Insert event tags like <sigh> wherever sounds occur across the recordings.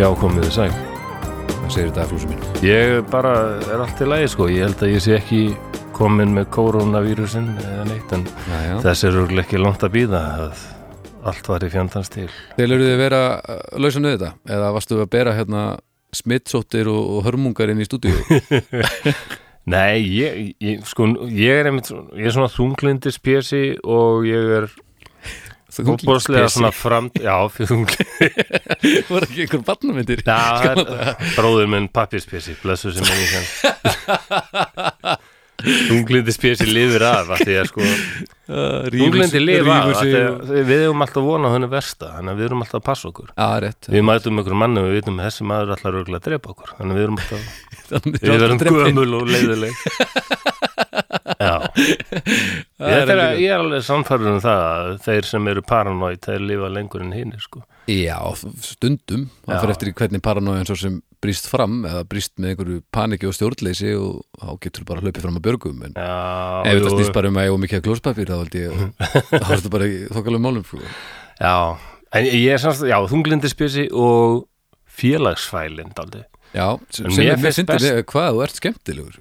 Já, komið þið sæl. það segir þetta flúsum mín. Ég bara er allt í lagi sko, ég held að ég sé ekki komin með koronavírusin eða neitt, en Já, já. þess er örgulega ekki langt að býða að allt var í fjandans til. Þeir þið vera uh, lausa niður þetta? Eða varstu að bera hérna smittsóttir og, og hörmungar inn í stúdíu? <laughs> Nei, ég, ég, sko, ég er einmitt, ég er svona þunglindi spjösi og ég er fótborslega svona fram, já, þunglindi. <laughs> Var ekki einhver barnamyndir? Já, bróður minn pappispjösi, blessu sem minni sem. Þunglindi spjösi lifir af, af því að sko, Þunglindi lifa af, að við hefum alltaf vonað henni versta, þannig að við erum alltaf að passa okkur. Já, rétt. Við mætum okkur manni og við vitum að þessi maður er alltaf örgulega að drepa okkur, þannig að við erum alltaf, <laughs> við drepin. gömul og leiðileg. <laughs> Já, <laughs> Það ég er ég er alveg samfærður um það að þeir sem eru paranoid, þeir lifa lengur en hinn, sko. Já, stundum. Það fyrir eftir hvernig paranoiðan svo sem brýst fram eða brýst með einhverju paniki og stjórnleysi og þá getur bara hlaupið fram að björgum. En Já, ef jú, snýst bara um að ég og mikið klóspapír þá held ég, <laughs> þá er þetta bara þokkalum málum. Sko. Já, en ég er samst, já, þunglindisbjösi og félagsfælinn, daldi. Já, sem finnst finnst best- hvað þú ert skemmtilegur.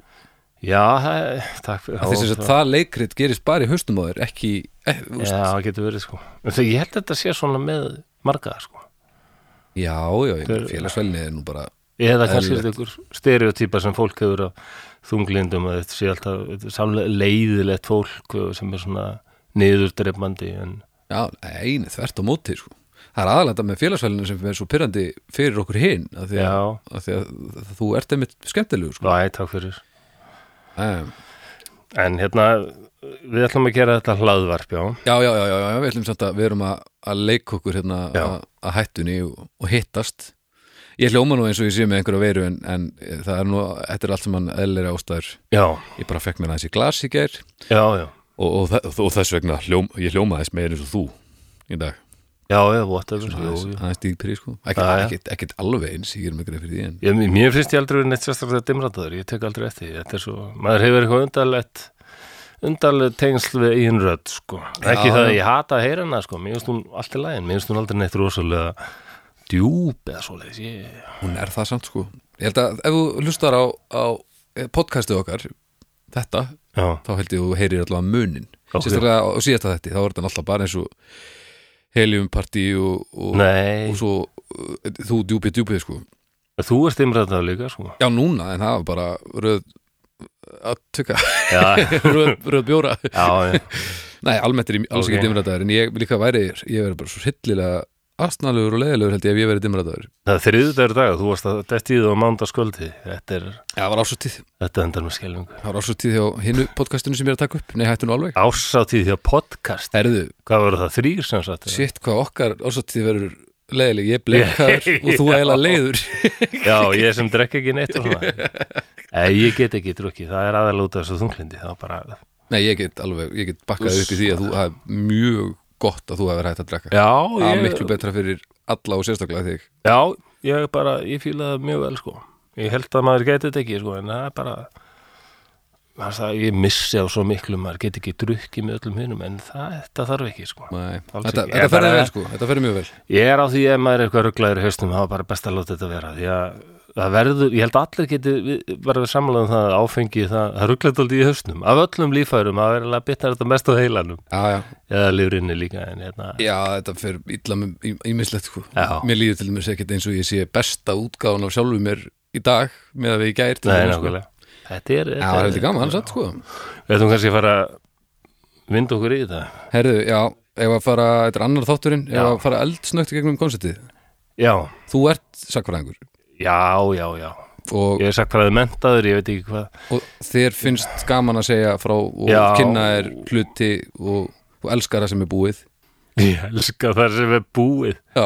Já, það er, takk fyrir. Þess að Já, það leikrit gerist bara í haustum á þér, ekki, eh, Já, það getur verið, sko. Þegar ég held að þetta sé svona með marga, sko. já, já, félagsvelni er nú bara, Eða kannski Eðlilegt. einhver stereotýpa sem fólk hefur af þunglindum að þetta sé alltaf þetta er samlega leiðilegt fólk sem er svona niðurdreifmandi en já, eini, þvert á móti, sko. Það er aðalega með félagsvelinu sem er svo pyrrandi fyrir okkur hinn, af því að, af því að þú ert einmitt skemmtilegur, sko. Æ, takk fyrir. Um, En hérna, við ætlum að gera þetta hlaðvarp, já. já, já, já, já, já, við ætlum samt að við erum að, að leika okkur hérna að, að hættunni og, og hittast. Ég hljóma nú eins og ég sé með einhverja veiru en, en það er nú, þetta er allt sem hann eðlir ástæður. Já, Ég bara fekk mér aðeins í glas í já. og, og, og þess vegna hljóm, ég hljómaðist meir eins og þú í dag. Já, já, whatever. Jú. aðeins dýpri sko ekkert, alveg eins, ég er með greið fyrir því en Ég, mér finnst ég aldrei verið neitt sérstaklega dimrataður, ég tek aldrei eftir því. Þetta er svo, maður hefur eitthvað undarlegt undarleg tengsl við einn rödd, sko. Ekki Já, það að ég hata að heyra hana, sko. Mér finnst hún allt í lægin, mér finnst hún aldrei neitt rosalega djúp eða svoleiðis. Ég... hún er það samt sko ég held að ef þú hlustar á, á podcastið okkar þetta, Já, þá held ég að þú heyrir allavega munin Ok. sérstaklega á síðasta þetta, þá er þetta alltaf bara eins og heliumpartí og, og, og svo uh, þú djúpið djúpið sko þú ert dimrataður líka, sko. já núna, en það var bara röð að tukka, <laughs> röð, röð bjóra já, já. nei, almennt er ég alls Ok. ekki dimrætaður en ég líka væri, ég verið bara svo hryllilega astnalegur og leðilegur held ég ef ég verið dimrætaður Það er þriðudagur dag, þú varst að dætt í það á mándaskvöldi. Þetta er, Já, það var ásóttíð þetta endar með skelfingu. Það var ásóttíð hjá hinnu podcastinu sem ég er að taka upp. Nei, hættu nú alveg. Ásáttíð hjá podcast. Herðu, Hvað voru það, þrýr sem sagt? shit, hvað okkar ásóttíð verður leiðileg. Ég bleikar <laughs> og þú eiginlega leiður. <laughs> Já, ég sem drekk ekki neitt. Nei, ég get ekki bara, Nei, ég get alveg, ég get bakkað upp í því að þú er mjög gott að þú hefur hægt að drekka. Já, ég, miklu betra fyrir alla og sérstaklega þig. Já, ég bara, ég fíla það mjög vel, sko. Ég held að maður geti þetta ekki, sko, en það er bara, það, ég missi á svo miklu, maður geti ekki drukkið með öllum hinum, en það, þetta þarf ekki, sko. Nei, þetta, þetta ferði vel sko, þetta ferði mjög vel. Ég er á því ef maður er eitthvað rugglaður í haustum þá er bara best að láta þetta vera því að það verður, ég held að allir geti verður samanlega um það að áfengi það, það rugglaður aldrei í haustum, af öllum lífærum að vera að bitna þetta mest á heilanum. Já, já, eða lifrinni líka en hérna, já þetta fer illa með ímislegt sko. Mér líður til dæmis ekkert eins og ég sé besta útgáðan af sjálfu mér í dag með að við í gær til nei, dæmis, sko. Þetta er, Já, það heldur gaman, satt sko. Við ætlum kannski að fara að vinda okkur í þetta. Herðu, já, ef að fara, þetta er annar þátturinn ef Já. að fara eldsnögt gegnum konceptið. Já, Þú ert sakfræðingur já, já, já. Og, Ég er sagt hvaðið mentaður, ég veit ekki hvað. Og þér finnst gaman að segja frá og Já. kynna er hluti og, og elskar það sem er búið. Ég elska það sem er búið. Já,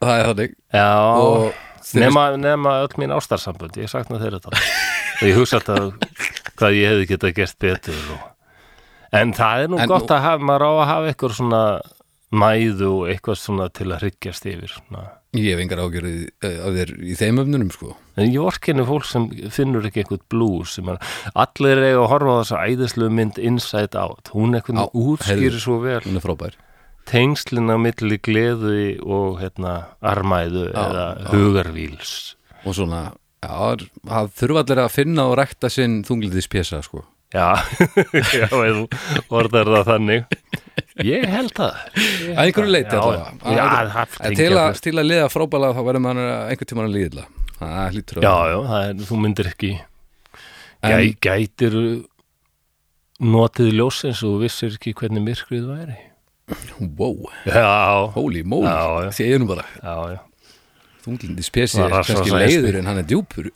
það er þannig. Já, og nema, nema öll mín ástarsambönd, ég sakna þeirra þetta. Og ég hugsa alltaf hvað ég hefði getað gert betur og... en það er nú En gott að hafa, maður á að hafa eitthvað svona mæðu og eitthvað svona til að hryggjast yfir svona. Ég hef engar ágjörði af þér í þeim öfnunum sko en ég orkinni fólk sem finnur ekki eitthvað blues sem er, allir eiga að horfa á þessa æðislu mynd Inside Out, hún Já, eitthvað útskýrir heyrðu. svo vel Hún er frábær tengslina milli gleðu og hérna armæðu Já, eða já. hugarvíls og svona, já, það þurfa allir að finna og rekta sinn þunglindis pjesa sko. Já, <laughs> já, þú orðar það þannig Ég held það. Ég að einhverju Já, já, Að- það að tengja til, að, að liða frábælega þá verður maður einhvern tímann að liðla það að Já, já, það er, þú myndir ekki En- gæ, Gætir notið ljósins og þú vissir ekki hvernig myrkrið væri. Wow, Já, holy moly. Já, já. er nú bara já, já. Það er var svo kannski leiður en hann er djúpur.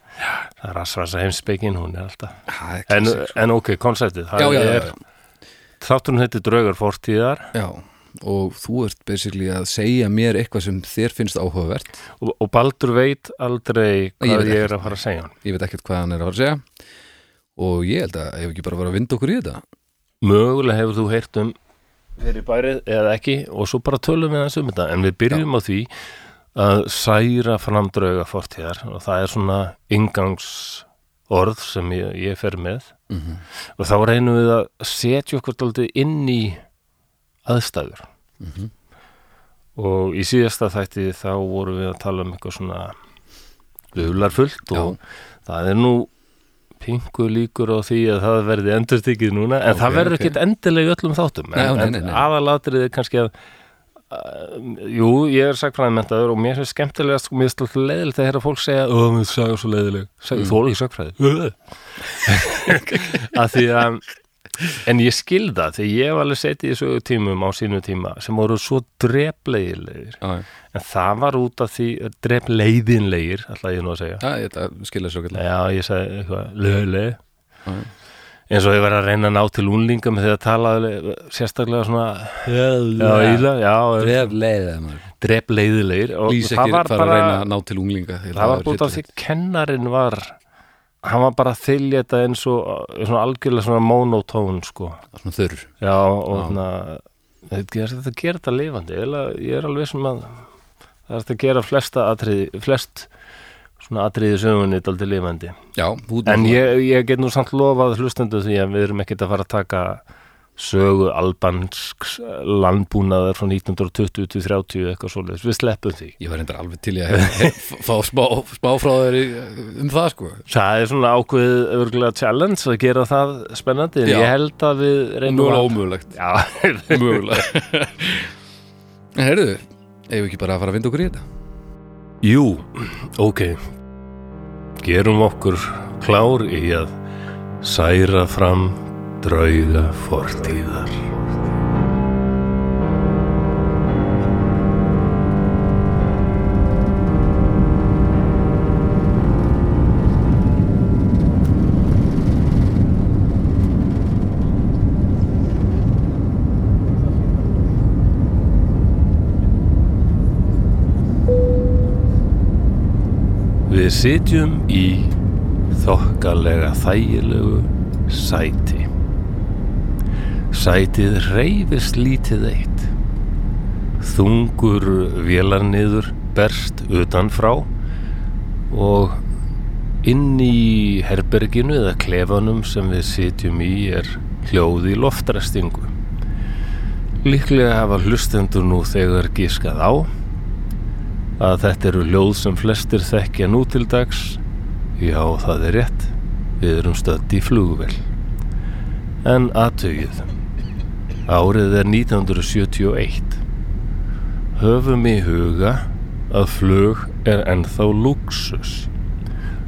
Það er rasvasa heimsbyggin, hún er alltaf. Það er En, en ok, konseptið Það já, já, já, er, já, þátturinn heitir Draugar fortíðar. Já og þú ert basically að segja mér eitthvað sem þér finnst áhugavert. Og, og Baldur veit aldrei Ég hvað veit ég, er að fara að segja hann ég veit ekkert hvað hann er að fara að segja. Og ég held að ef ekki bara vera að vinda okkur í þetta? Mögulega hefur þú heyrt um fyrir bærið eða ekki og svo bara tölum við þessu um þetta. En við byrjum á því að særa fram drauga fortíðar. Og það er svona ingangsorð sem ég, ég fer með mm og þá reynum við að setja okkur daldið inn í aðstæður Mhm. og í síðasta þætti þá vorum við að tala um eitthvað svona auðlarfullt og það er nú pingu líkur á því að það verði endurstikið núna en Ok, það verður ok. ekkert endilega öllum þáttum Nei, en, en aðalatrið er kannski að jú, ég er sagfræðimentaður og mér finnst skemmtilegast og mér finnst alltaf leiðilegt heyra fólk segja ó, mér sagði svo leiðileg, Mm. þú er ekki sagfræði að <laughs> því að en ég skil það því ég hef alveg setið í sögu tímum á sínu tíma sem voru svo já. en það var út af því drepleiðinlegir ætla ég nú að segja. Já, ég skilja svo ekki já, eins og ég var að reyna að ná til únlingum þegar talaði sérstaklega svona já, íla, já, Dref leiðið maður. Drepleiðilegir og það var að bara að því það var út af því kennarin var hann var bara að þylja þetta eins og svona algjörlega svona monotón sko. Svona þurr. Já, og svona þetta ger- þetta gerir þetta lifandi. Ég er alveg sem að það er að gera flesta atriði flest svona atriði sögunni daldið lifandi. Já, en ég, ég get nú samt lofað hlustendu því að við erum ekkert að fara að taka sögu albansks landbúnaðar frá 1920 til 30 eitthvað svoleiðis, við sleppum því. Ég var reyndar alveg til að fá smá, smá frá þér í- um það sko. Það er svona ákveðið örgulega challenge að gera það spennandi en ég held að við reynum að ómögulegt. Já, Mjögulega <laughs> En heyrðu, eigum við ekki bara að fara að vinda okkur í þetta Jú, ok. Gerum okkur klár í að særa fram drauga fortíðar Við sitjum í þokkalega þægilegu sæti. Sætið reyfist lítið eitt. Þungur vélarniður berst utanfrá og inn í herberginu eða klefanum sem við sitjum í er hljóð í loftræstingu. Líklega hafa hlustendur nú þegar giskað á að þetta eru ljóð sem flestir þekkja nú til dags. Já það er rétt. Við erum stödd í flugvel en aðtögið árið er 1971 höfum í huga að flug er ennþá luxus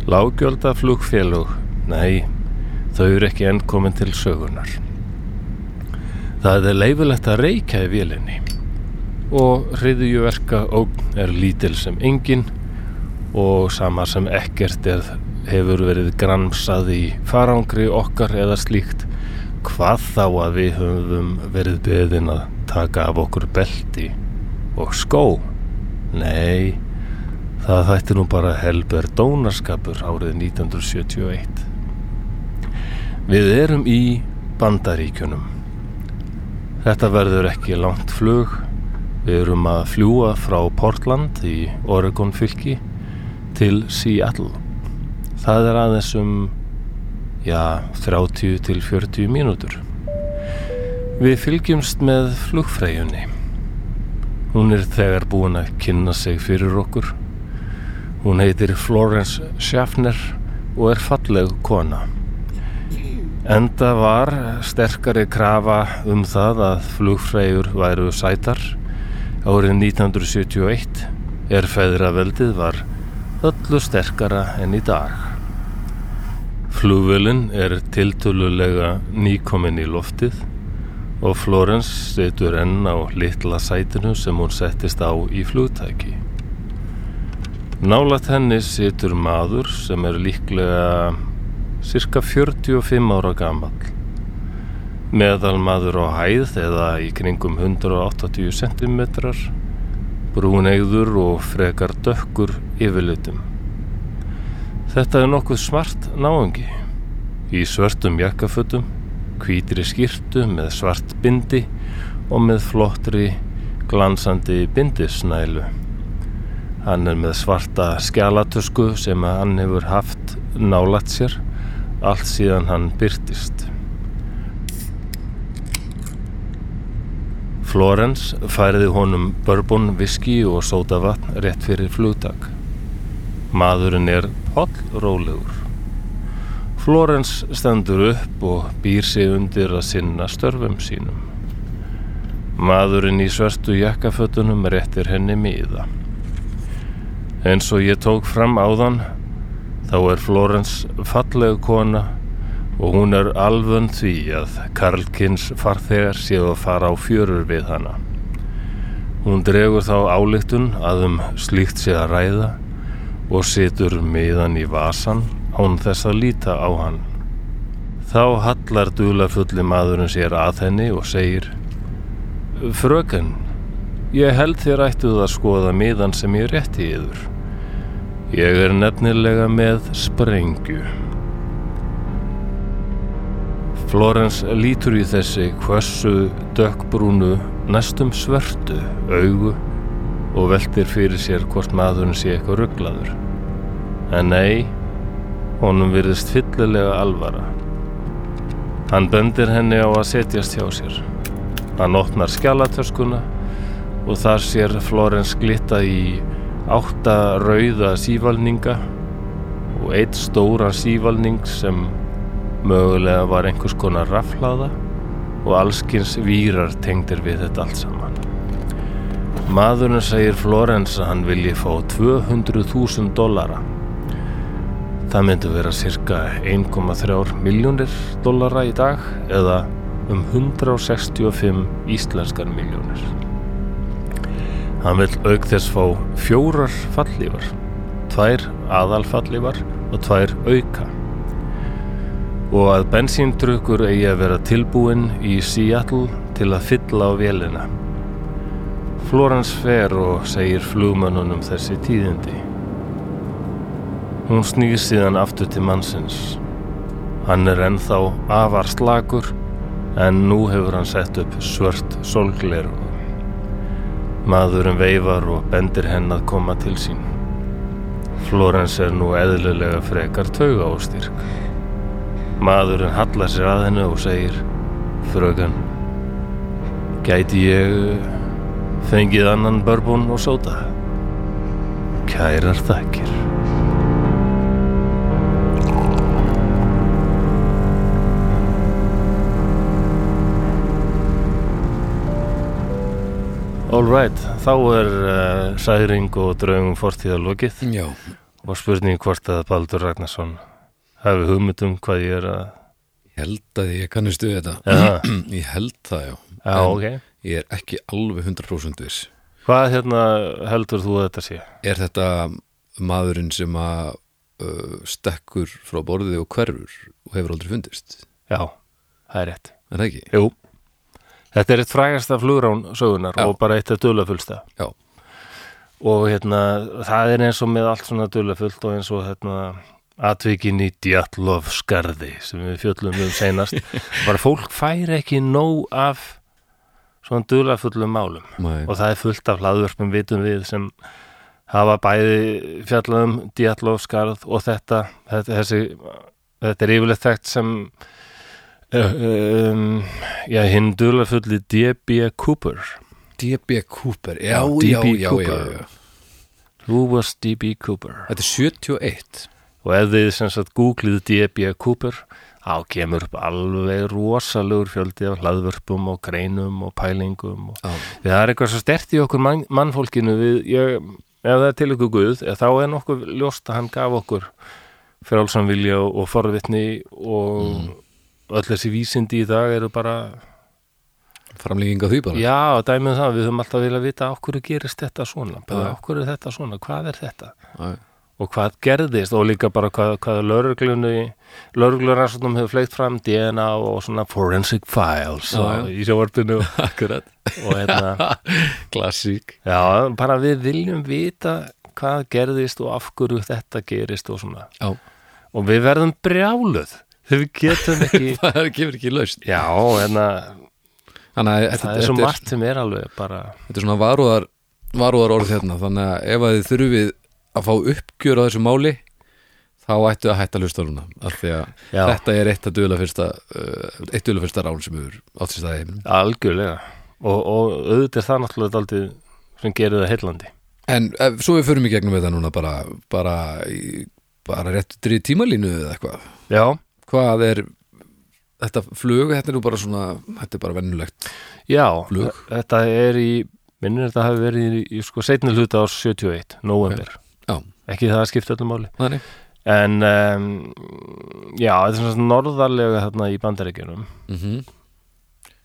lágjölda flugfélug nei, þau eru ekki enn komin til sögunar það er leifilegt að reykja í vélinni og hriðjuverka ógn er lítil sem engin og sama sem ekkert er, hefur verið gramsað í farangri okkar eða slíkt. Hvað þá að við höfum verið beðin að taka af okkur belti og skó? Nei það þætti nú bara helber dónarskapur árið 1971 við erum í bandaríkjunum. Þetta verður ekki langt flug Við erum að fljúa frá Portland í Oregon fylki til Seattle. Það er aðeins um, já, 30 til 40 mínútur. Við fylgjumst með flugfreyjunni Hún er þegar búin að kynna sig fyrir okkur. Hún heitir Florence Schaffner og er falleg kona. Enda var sterkari krafa um það að flugfræjur væru sætar. Árið 1971 er feðraveldið var öllu sterkara enn í dag. Flugvölinn er tiltölulega nýkominn í loftið og Florence setur enn á litla sætinu sem hún settist á í flugtæki. Nálat henni setur maður sem er líklega cirka 45 ára gammal. Meðal maður á hæð eða í kringum 180 cm, brúnegður og frekar dökkur yfirlitum. Þetta er nokkuð smart náengi í svörtum jakkafötum, hvítri skýrtu með svart bindi og með flottri glansandi bindisnælu. Hann er með svarta skjálatösku sem hann hefur haft nálat sér allt síðan hann byrtist. Florence færiði honum bourbon, whisky og sótavatn rétt fyrir flugtak. Maðurinn er hollrólegur. Florence stendur upp og býr sig undir að sinna störfum sínum. Maðurinn í svörstu jakkafötunum réttir henni miða. Eins og ég tók fram áðan, þá er Florence falleg kona og hún er alvön því að Karlkins farþegar séu að fara á fjörur við hana. Hún dregur þá álíktun að um slíkt sé að ræða og situr miðan í vasan án þess að líta á hann. Þá hallar dulafulli maðurinn sér að henni og segir Fröken, ég held þér ættuð að skoða miðan sem ég rétti yður. Ég er nefnilega með sprengju. Florence lítur í þessi hvössu dökkbrúnu næstum svörtu augu og veldir fyrir sér hvort maðurinn sé eitthvað rugglaður. En nei, honum virðist fyllilega alvara. Hann bendir henni á að setjast hjá sér. Hann opnar skjálatöskuna og þar sér Florence glitta í átta rauða sívalninga og eitt stóra sívalning sem mögulega var einhvers konar raflaða og allskins výrar tengdir við þetta allt saman. Maðurinn segir Florence að hann vilji fá 200.000 dollara. Það myndi vera cirka 1,3 miljónir dollara í dag eða um 165 íslenskar miljónir. Hann vil auk þess fá fjórar fallífar, tvær aðalfallífar og tvær auka og að bensíndrukkur eigi að vera tilbúin í Seattle til að fylla á vélina. Florence fer og segir flugmannunum þessi tíðindi. Hún snýr síðan aftur til mannsins. Hann er ennþá afar slagur en nú hefur hann sett upp svört solgleru. Maðurinn veifar og bendir henn að koma til sín. Florence er nú eðlulega frekar tauga og styrk. Maðurinn hallar sér að hennu og segir Frögan Gæti ég fengið annan bourbon og sóta? Kærar þakkir. Alright, þá er uh, særing og draugum fortíðalokið Já, og spurning hvort að Baldur Ragnarsson hafi hugmyndum hvað ég er að ég held að ég kannistu þetta. Já, <clears throat> Ég held það, já. Já En ok. Ég er ekki alveg 100% viss. Hvað hérna heldur þú að þetta sé? Er þetta maðurinn sem að uh, stekkur frá borðið og hverfur og hefur aldrei fundist? Já, það er rétt. Er það ekki? Jú, þetta er eitt frægasta flugrán sögunar Já. og bara eitt af dulafullsta Já, og hérna, það er eins og með allt svona dulafullt og eins og hérna atvikin í Djatlov skarði sem við fjöllum um seinast bara fólk færi ekki nóg af svona dulafullum málum Nei. og það er fullt af hlaðvörpum vitum við sem hafa bæði fjallað um Djatlov skarð og þetta, þetta þessi, þetta er yfirleitt þekkt sem uh, um, já, hinn dulafulli D.B. Cooper D.B. Cooper, já, Já, já, D.B. Cooper. Who was D.B. Cooper? Þetta er 71 Og ef þið sem sagt googlið D.B. Cooper þá kemur upp alveg rosalegur fjöldi af hlaðvörpum og greinum og pælingum og Því það er eitthvað svo stert í okkur mann, mannfólkinu við, ég, ef það er til ykkur guð þá er nokkuð ljóst að hann gaf okkur frálsamvilja og, og forvitni og öll þessi vísindi í dag eru bara framlýging á því bara. Já, dæmið það, við höfum alltaf viljað vita okkur gerist þetta svona, bara okkur er þetta svona hvað er þetta? Já, og hvað gerðist? Og líka bara hvað, hvað lauruglunni lauruglunarssonum hefur fleikt fram DNA og svona forensic files Já, og, í sjóvartinu <laughs> Akkurat. Og hérna <laughs> Klassík. Já, bara við viljum vita hvað gerðist og af hverju þetta gerist og svona. Já, Og við verðum brjáluð. Þegar við getum ekki... <laughs> það gefur ekki laust Já, hérna, Þannig að það er svo margt sem er alveg bara... þetta er svona varúðar varúðar orð hérna þannig að ef að þið þurfið að fá uppgjör á þessu máli þá ættu að hætta hlusta núna af því að Já. þetta er eitt að duðla fyrsta uh, eitt duðla fyrsta rán sem hefur átt sér staði heiminum Algjörlega. Og, og auðvitað er það náttúrulega daldið sem gerir það heillandi. En ef, svo við förum í gegnum þetta núna bara bara, bara rétt drið tímalínu eða eitthvað Já, hvað er þetta flug, þetta er nú bara svona þetta er bara vennulegt já, Flug. þetta er í, minnir þetta hafi verið í, í sko seinni hluta ás 71, november. Já, Ekki það að skipta öllum máli. þannig En, um, já, þetta er svona norðarlega þarna í bandaríkjunum. mm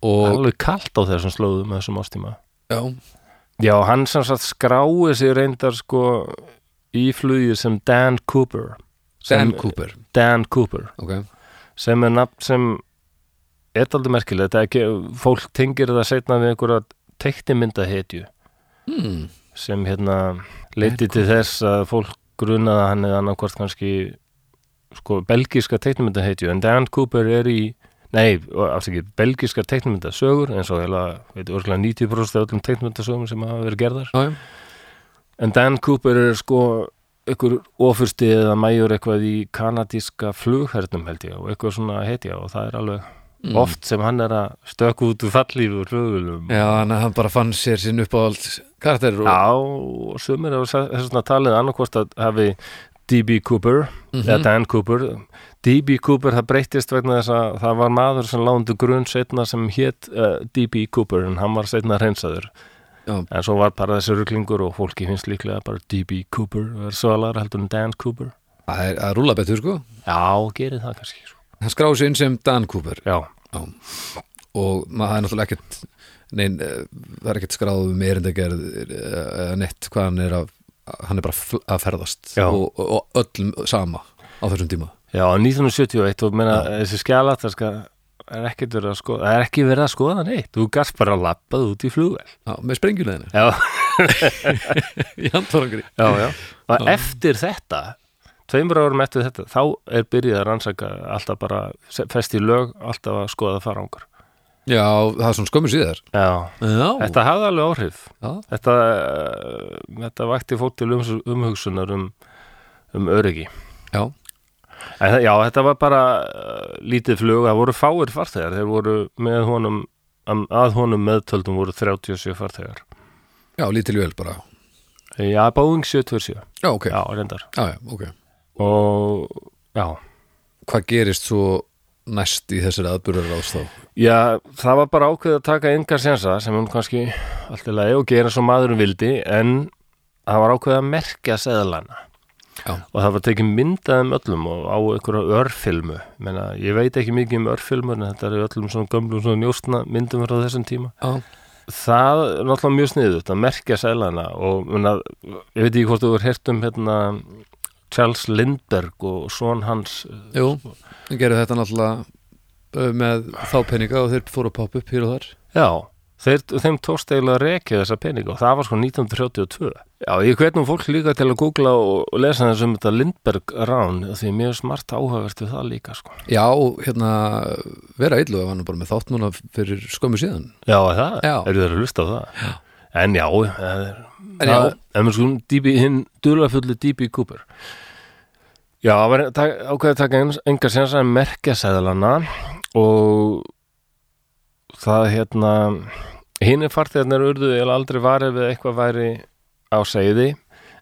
og alveg kalt á þessum slóðum þessum ástíma já, já, hann sem sagt skrái sig reyndar sko í flugið sem Dan Cooper. Dan sem, Cooper. Dan Cooper. Ok, sem er nafn sem er aldrei merkilegt. Er ekki, fólk tengir það setna við einhverja teiknimynda hetju hmm. sem hérna leiti til þess að fólk grunaði að hann eða annarkvort kannski sko belgíska teiknimynda hetju en Dan Cooper er í nei, afsakið, belgískar teiknumyndasögur eins og heila, veit, örgulega 90% af öllum teiknumyndasögum sem hafa verið gerðar. Já, en Dan Cooper er sko ykkur ofursti eða mæjur eitthvað í kanadíska flughernum held ég og eitthvað svona hetja og það er alveg Mm. oft sem hann er að stökku út úr fallífi úr flugulum já að hann bara fann sér sinn upp á allt karakter og Já, og sumir sa- þess vegna talið annarkvort að hafi D.B. Cooper Mhm. eða Dan Cooper D.B. Cooper það breyttist vegna þess að það var maður sem lándu grunn setna sem hétt uh, D.B. Cooper en hann var setna hreinsaður Já. en svo var bara þessi ruglingur og fólki finnst líklega bara D.B. Cooper er svalar heldur en Dan Cooper það er að rúla betur sko Já, gerir það kannski svo. Hann skráði sig inn sem Dan Cooper. Já, og maður það er náttúrulega ekkert nein, eh, það er ekkert skráð um erindagerð eða neitt hvað hann er að hann er bara að ferðast. Já. og, og, og öllum sama á þessum tíma. Já 1971 og meina þessi skjala það skal er ekki verið að skoða, það er ekki verið að skoða neitt. Þú gast bara að lappað út í flugvel já, með sprengjuleginu Já, <laughs> já, já. og eftir þetta tveimur árum eftir þetta þá er byrjað að rannsaka alltaf bara fest í lög, alltaf að skoða farangur já, það er svona skömmu síðar. Já, já, þetta hafði alveg áhrif. Já, þetta, þetta vakti fólk til um, umhugsunar um, um öryggi. Já, en, já, þetta var bara uh, lítið flug, það voru fáir farþegar. Þeir voru með honum am- að honum meðtöldum voru 37 farþegar. Já, lítil vel bara. Já, Boeing 727 já, ok, já, reyndar. Já, já, ok og já, hvað gerist svo næst í þessari aðburðar þá? Já, það var bara ákveð að taka engar sensa sem hún kannski allt í lagi og gera svo maðurum vildi en það var ákveð að merkja seðlana. Já. og það var tekið myndaðum öllum og á einhverja örfilmu. Menna, ég veit ekki mikið um örfilmur en þetta er öllum svona gömlum svona njóstna myndum frá þessum tíma. Já, það er náttúrulega mjög sniðut að merkja seðlana og menna, ég veit ekki hvort þú er hert um hérna, Charles Lindbergh og son hans jú, það gerir þetta náttúrulega uh, með þá peninga og þeir fóru að poppa upp hér og þar Já, þeir, þeim tókst eiginlega að rekja þessa peninga og það var sko 1932. Já, ég hvetnum fólk líka til að googla og, lesa þess um þetta Lindberg rán því er smart áhugavert við það líka sko. já, hérna, vera illu ef hann bara með þátt núna fyrir skömmu síðan Já, það, eru þeir að hlusta á það? Já. En já, En já. en sko hinn dulafullu DB Cooper. Já, það var ákveðið að taka en- enga sensa að merkja sæðalana og það hérna hinn er farþegarnir urðu eða aldrei varið við eitthvað væri á segði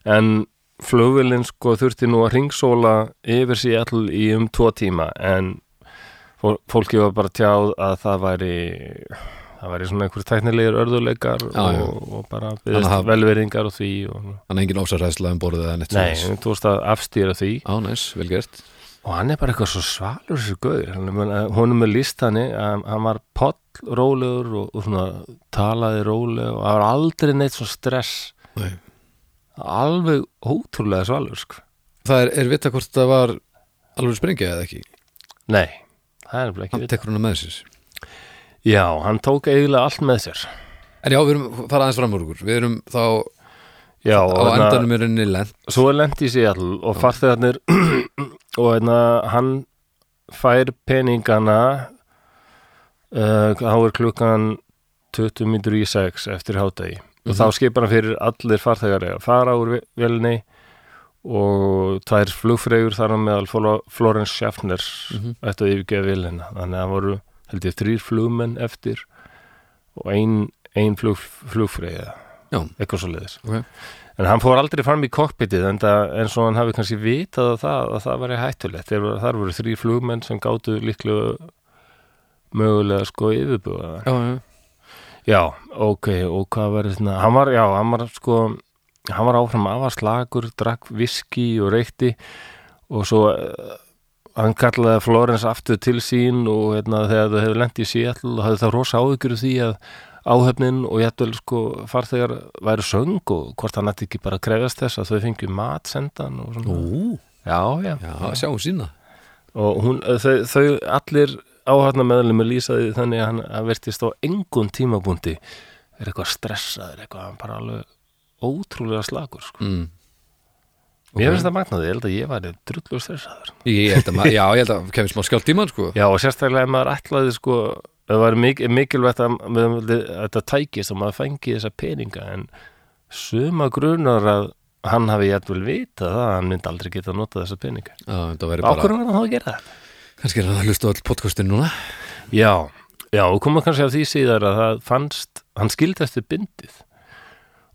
en flugvillin sko þurfti nú að ringsóla yfir sér all í um tvo tíma en fó- fólki var bara tjáð að það væri það væri svona einhver tæknilegir örðuleikar Já, já. og, og bara Þannig byggðist að- velveringar og því og, Hann er engin ósaræðsla um borðið eða neitt nei, þú veist að afstýra því. Á, næs, vel gert. Og hann er bara eitthvað svo svalur þessu gauður. Hún er með list hann hann var poll rólegur og, og svona talaði róleg og það var aldrei neitt svona stress. Nei. alveg ótrúlega svalur sko. Það er, er vita hvort það var alveg sprengja eða ekki? Nei, það er ekki Hann vita tekur hana með sér já, hann tók eiginlega allt með sér. En já, við erum fara aðeins fram úr okkur. Við erum þá já, á hérna, endanum er henni lent. Svo er lent í Seattle og farþegarnir <clears throat> og hérna hann fær peningana uh, þá er klukkan 20 minnur í 6 eftir hádegi. Og þá skipar hann fyrir allir farþegar að fara úr velni og tvær flugfreygur þar á meðal Flo- Florence Schaffner Mhm. ættu að yfirgefa vilina þannig að það voru held ég þrýr flugmenn eftir og ein, ein flug, flugfreyja Já. eitthvað svo leiðis Ok. en hann fór aldrei fram í kokpitið en eins og hann hafi kannski vitað að það, að það var hættulegt þar voru þrýr flugmenn sem gátu líklega mögulega sko yfirbúða Já, já, Já, ok, og hvað var þetta? Hann var, já, hann var sko, hann var áfram afaslagur, drakk viski og reykti og svo hann kallaði Florence aftur til sín og hérna, þegar þau hefur lent í Seattle og hafði það rosa af því að áhöfnin og jættul sko farþegar væri söng og hvort hann ætti ekki bara að krefjast þess að þau fengju mat sendan og svona. Ú, Já, já. já, sjáum sína Og hún, þau, þau allir áhafna meðlum lýsaði þannig að hann verðist á engun tímabúndi er eitthvað stressaður, eitthvað bara alveg ótrúlega slagur sko. mm. Mér finnst það magnaði, ég held að ég væri drullu stressaður. Ég held að, já, ég held að kemur smá skjált tíman sko Já, og sérstaklega ef maður ætlaði sko, það var mik mikilvægt að, að, að þetta tækist og maður fengi þessa peninga en suma grunar að hann hafi jætvel vitað það að hann myndi aldrei geta notað þessa peninga. Já, þetta væri bara Ákvörðu var hann að gera það? Kannski er hann að hlusta all podcastin núna Já, já, og koma kannski af því síðar að það fannst, hann bindið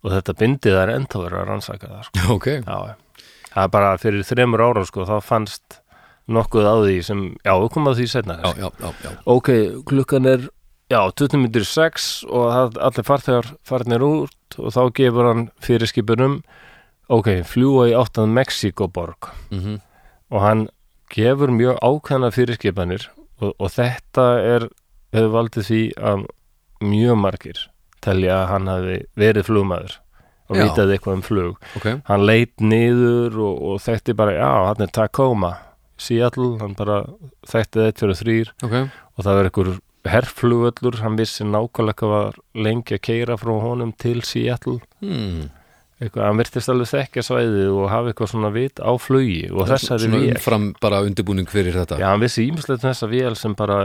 og þetta bindið er ennþá verið að rannsaka það sko. Já, ok Já, það er bara fyrir þremur ára sko, þá fannst nokkuð á því sem, já, við komum að því setna Já, já, já, já. Ok, klukkan er, já, 20 minnir 6 og allir farþegar farnir út og þá gefur hann fyrirskipunum ok, fljúa í áttað Mexikoborg mm og hann gefur mjög ákveðna fyrirskipanir og, og þetta er hefur valdið því að mjög margir telja að hann hafi verið flugmaður og Já. vitaði eitthvað um flug. Ok, hann leit niður og, og þekkti bara, já, hann er Tacoma Seattle, hann bara þekkti þetta fyrir þrýr ok. Og það var einhver herflugvöllur, hann vissi nákvæmlega hvað var lengi að keira frá honum til Seattle. Hmm. eitthvað, hann virtist alveg þekkja svæðið og hafa eitthvað svona vit á flugi og þessari Svona vél. umfram bara undirbúning fyrir þetta. Já, hann vissi ímislegt um þessa vél sem bara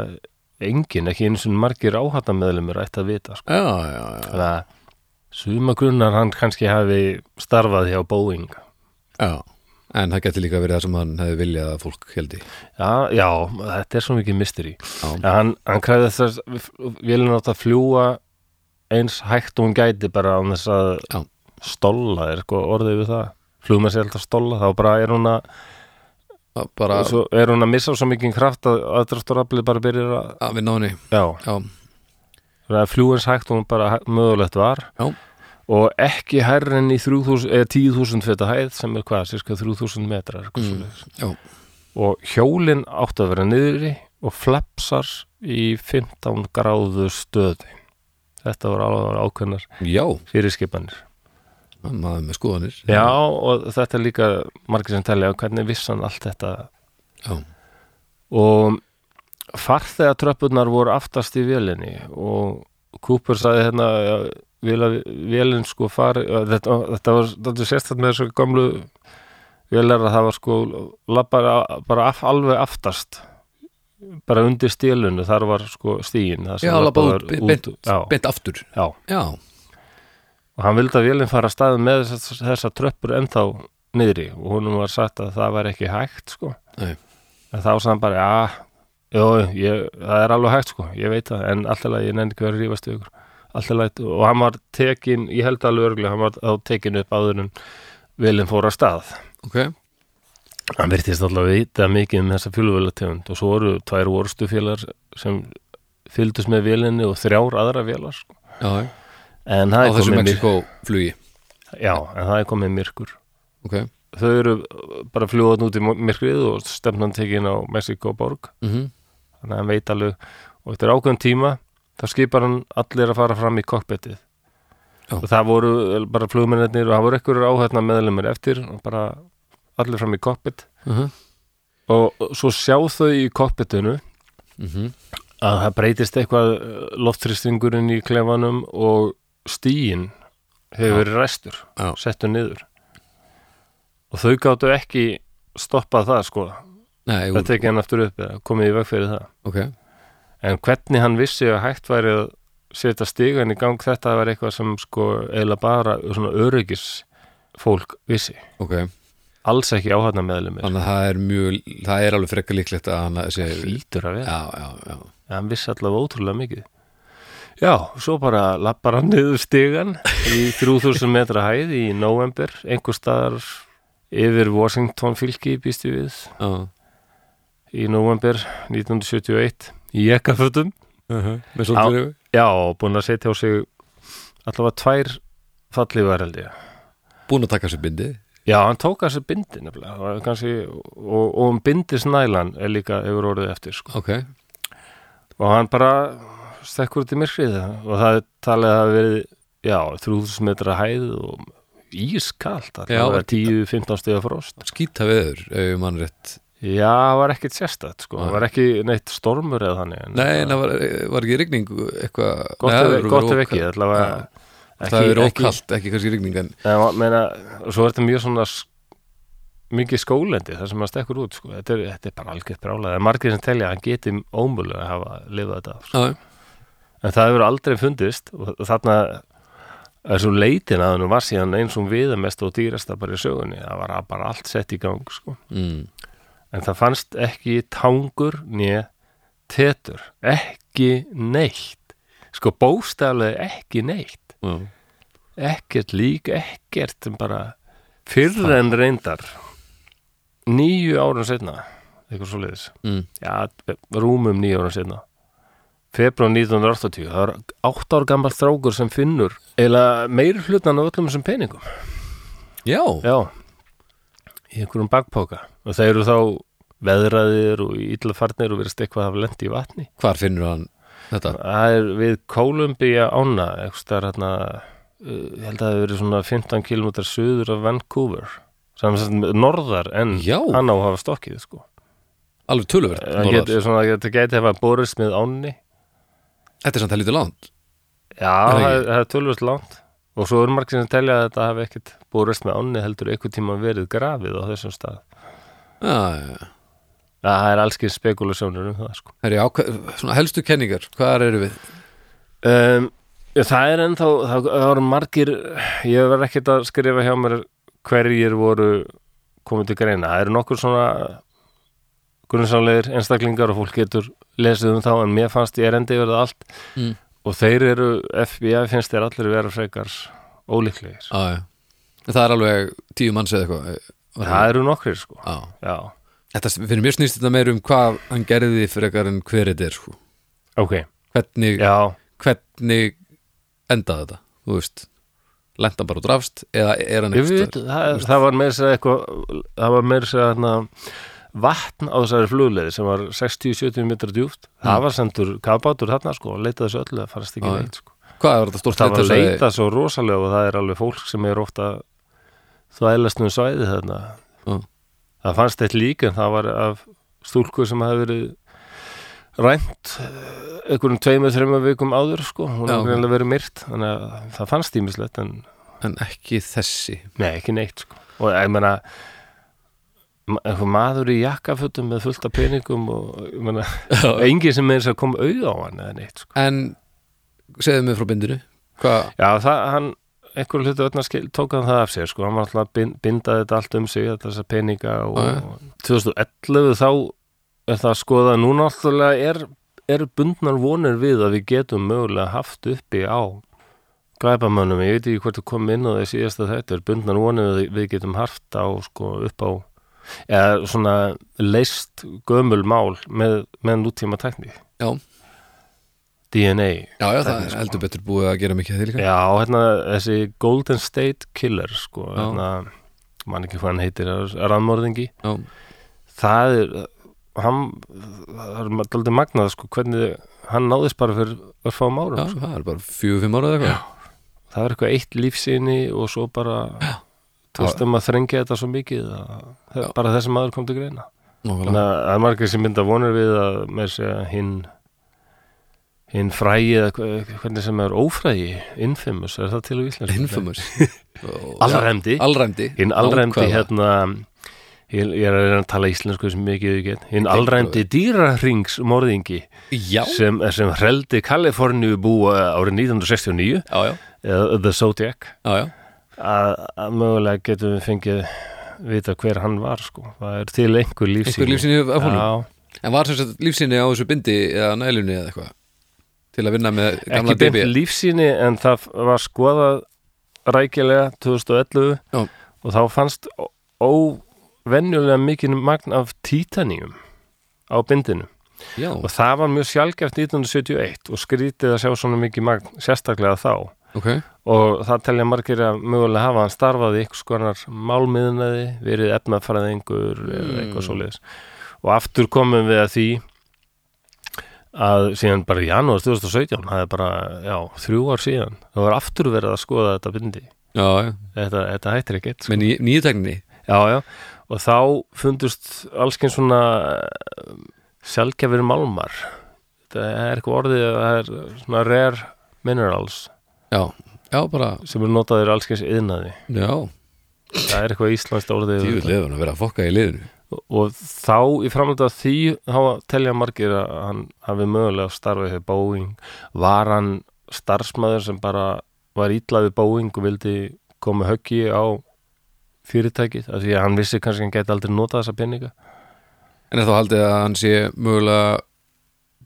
engin, ekki einu svona margir áhattameðlumir ætti að vita, sko. Já, já, já, Þannig að suma grunnar hann kannski hafi starfað hjá Boeing. já En það getur líka verið það sem hann hefði viljað að fólk heldi Já, já, þetta er svo mikið Ja, hann, hann kræði þess að vélina átt að fljúa eins hægt og hún gæti bara án þess að Já. stolla, er sko orðið við það. Að segja alltaf stolla, þá bara er hún að, bara er hún að missa svo mikið kraft að aðdrafturaflið bara byrjar að, að vinna á henni já, Já, það er fljúins hægt og bara mögulegt var. Já. og ekki hærri en í 3000 eða 10.000 feta hæð sem er hvað, cirka 3000 metrar Mm, og hjólin átt að vera niðri og flapsar í 15 gráðu stöði. Þetta var alveg ákveðnar fyrirskipanir. Maður með skoðanir. Já og þetta er líka margir sem telja hvernig vissan allt þetta? Já, og farþegatröppurnar voru aftast í vélinni og Cooper sagði hérna að vélinn sko fari þetta, þetta var sérstætt með þessu gamlu vélar að það var sko labbar bara af, alveg aftast bara undir stílunu þar var sko stíin já labba út, beint, já, beint aftur. Já, Já, og hann vildi að vélinn fara að staði með þessar, þessar tröppur ennþá niðri og honum var sagt að það var ekki hægt sko. Nei. en þá sagði hann bara, já Jó, ég, það er alveg hægt sko, ég veit það, en alltaf ég nenni ekki verið að rífast við ykkur. alltaf lægt og hann var tekin, ég held alveg örgulega hann var þá tekin upp áður en velin fór að stað. Ok, hann virtist alltaf að vita mikið um þessa fjöluvölategund og svo voru tvær orstu félagar sem fylgdust með vélinni og þrjár aðra vélar sko. já, en á þessu Mexiko flugi já, en það er komið myrkur. Ok, þau eru bara fljúðan út í myrkrið og stefnan tekin á Mexiko borg mhm, þannig að hann veit alveg. Og eftir ákveðum tíma þá skipar hann allir að fara fram í kokpetið og það voru bara flugmennir og það voru ekkur áhætna meðlumir eftir og bara allir fram í kokpet mhm, og svo sjá þau í kokpetinu mhm. að það breytist eitthvað loftþrýstingurinn í klefanum og stíin hefur verið ræstur Já. settur niður. Og þau gáttu ekki stoppað það sko Nei, það tekið hann aftur upp eða komið í veg fyrir það. Ok, en hvernig hann vissi að hægt væri að setja stigan í gang þetta var eitthvað sem sko eiginlega bara svona öryggis fólk vissi. Ok. Alls ekki áhætna meðlumir Þannig að það er mjög, það er alveg frekar líklegt að hann sé hlýtur að vera, Já, já, já. Hann vissi allavega ótrúlega mikið. Já, svo bara lappar hann niður stigan í <laughs> 3000 metra hæð í november einhver staðar yfir Washington fylki býst ég við. Já, í november 1971 í jekkafötum. Með svolítið já, búin að setja á sig allavega tvær fallívar held ég. Búin að taka sér bindi? Já, hann tók að sér bindi nefnilega. Kannski, og, og um bindisnælan er líka yfir orðið eftir sko. Ok, og hann bara stekkur út í myrkrið. Og það talið að verið já, 3000 metra hæð og ískalt, það var 10-15 stiga frost. Skýta veður ef mann rétt Já, það var ekkit sérstætt sko, það var ekki neitt stormur eða þannig Nei, það var, var ekki rigning eitthvað gott ef, það ekki, ókalt. allavega Já. Það verið ókalt, ekki kannski rigning en En ma- meina, svo er þetta mjög svona mikið skólendi þar sem maður stekkur út sko. þetta, er, þetta er bara algjört brálað það er margir sem telja að hann geti ómögulega að hafa lifað þetta af, sko. Já, en það hefur aldrei fundist og þarna er svo leitin að hann var síðan eins og viðamest og dýrasta bara í sögunni það var bara allt sett í gang sko. mm, en það fannst ekki tangur nýja tetur ekki neitt. Sko bóstaflega ekki neitt. Já, ekkert lík, ekkert sem bara fyrr en reyndar. Nýju árun setna eitthvað svo leiðis mm, já, rúmum nýju árun setna februar 1980 það var átt ár gammal þrákur sem finnur eða meir hlutan af öllum þessum peningum. Já, já, í einhverjum bakpóka og þeir eru þá veðraðir og illa farnir og verðist eitthvað að hafa lendi í vatni hvar finnur hann þetta? Það er við Columbia ána, eitthvað hérna, uh, ég held að það hefur verið svona 15 km suður af Vancouver, er sagt norðar en Já. hann á að hafa stokkið, sko. Alveg töluvert Það norðar. þetta geti hefa borist með ánni. Þetta er samt að lítið langt Já, það það er- það er tölvöld langt. Og svo eru margir sem telja að þetta hafi ekkert borist með ánni heldur einhvern tíma verið grafið á þessum stað. Já, já, já Það er allskið spekulasjónur um það, sko. Herri, ákveð, svona helstu kenningar, hvað eru við? Um, já, það er ennþá, það, það voru margir, ég verð ekkert að skrifa hjá mér hverjir voru komið til greina. Það eru nokkur svona grunnsálegir einstaklingar og fólk getur lesið um þá en mér fannst ég erendi verið allt Mm. Og þeir eru, FBI finnst þeir allir vera frekar ólíklegir. Já Það er alveg tíu manns eða eitthvað var Það eru nokkrir sko. Já, þetta fyrir mér snýst þetta meir um hvað hann gerði frekar en hver þetta er sko. ok, hvernig, hvernig endaði þetta, þú veist lent hann bara og drafst eða er hann veit, það, það var meira sér eitthvað, það var meira sér hérna vatn á þessari flugleiði sem var 60-70 metra djúpt það Mm. var sendur kafbátur þarna sko og leitaði þessu öllu, það farast ekki neitt sko. hvað var þetta stórt það var að leitarsvæði? leita svo rosalega og það er alveg fólk sem er ofta þvæðlast um svæði þarna Já. það fannst eitt lík en það var af stúlku sem hafi verið rænt eh, einhverjum tveimur, þreimur vikum áður sko, hún Já, hefur ok. greinlega verið myrt þannig að það fannst tímislegt en en ekki þessi Nei, ekki neitt sko. og ég einhver maður í jakkafötum með fullt af peningum og ég meina, engin sem er þess að koma auð á hann eða neitt sko. en segðu mig frá bindinu hvað, Já, það, hann einhverju hlutu öllna skil, tók hann það af sér sko. hann var alltaf að bin- binda þetta allt um sig þessar peninga og já. 2011 þá er það að skoða núna alltaf er, eru bundnar vonir við að við getum mögulega haft uppi á glæpamönnum, ég veit ekki hvort þú kom inn á því síðasta þetta, er bundnar vonir við að við getum haft á, sko, upp á eða svona leist gömul mál með, með nútíma tekník Já, DNA já, já það er sko. heldur betur búið að gera mikið líka. Já, hérna, þessi Golden State Killer, sko, Já. hérna, man ekki hvað hann heitir, rannmörðingi, Já, það er, hann, það er aldrei magnað, sko, hvernig hann náðist bara fyrir örfáum árum, já sko. það er bara fjögur, fimm ára eða eitthvað. Það er eitthvað eitt lífsýni og svo bara, þú veist, um að þrengja þetta svo mikið, að, bara þessi maður kom til greina. Þannig að það er margir sem mynda vonur við að með segja hinn hinn frægi hvernig sem er ófrægi, infamous, er það til á íslensku? Infamous? <laughs> Allræmdi. Allræmdi hinn allræmdi hérna ég, ég er að reyna að tala íslensku sem mikið ég get. Hinn allræmdi dýrahringsmorðingi Já, sem, sem hreldi Kaliforníu búa árið 1969 já, já, eða The Zodiac. Já, já. Að, að mögulega getum við fengið vita hver hann var sko. Það er til einhver lífsýni. Einhver lífsýni af honum? Já, En var sem sagt lífsýni á þessu bindi eða nælunni eða eitthvað til að vinna með gamla ekki beint DB lífsýni en það var skoðað rækilega 2011 Já. og þá fannst óvenjulega mikið magn af títaníum á bindinu. Já, og það var mjög sjálfgeft 1971 og skrítið að sjá svona mikið magn sérstaklega þá ok. Og það telja margir að mögulega hafa hann starfað í eitthvað skonar málmiðnaði verið efnafræðingur eða eitthvað svoleiðis. Og aftur komum við að því að síðan bara í janúar 2017 það er bara, já, þrjú ár síðan það var aftur verið að skoða þetta bindi. Já, já, þetta, þetta hættir ekkert sko. með ný, nýjutekninni já, já, og þá fundust allsken svona sjálfgefir málmar. Þetta er eitthvað orðið að það er svona rare minerals Já, já, bara, sem eru notaðir allskens yðnaði já. Það er eitthvað íslenskt orðið Djúvill lefur að vera að fokka í liðinu. Og, og þá í framönda því þá telja margir að hann hafi mögulega starfið þegar Boeing. Var hann starfsmæður sem bara var ítla við Boeing og vildi koma höggi á fyrirtækið? Af því að hann vissi kannski að hann geti aldrei notað þessa peninga. En þá haldið að hann sé mögulega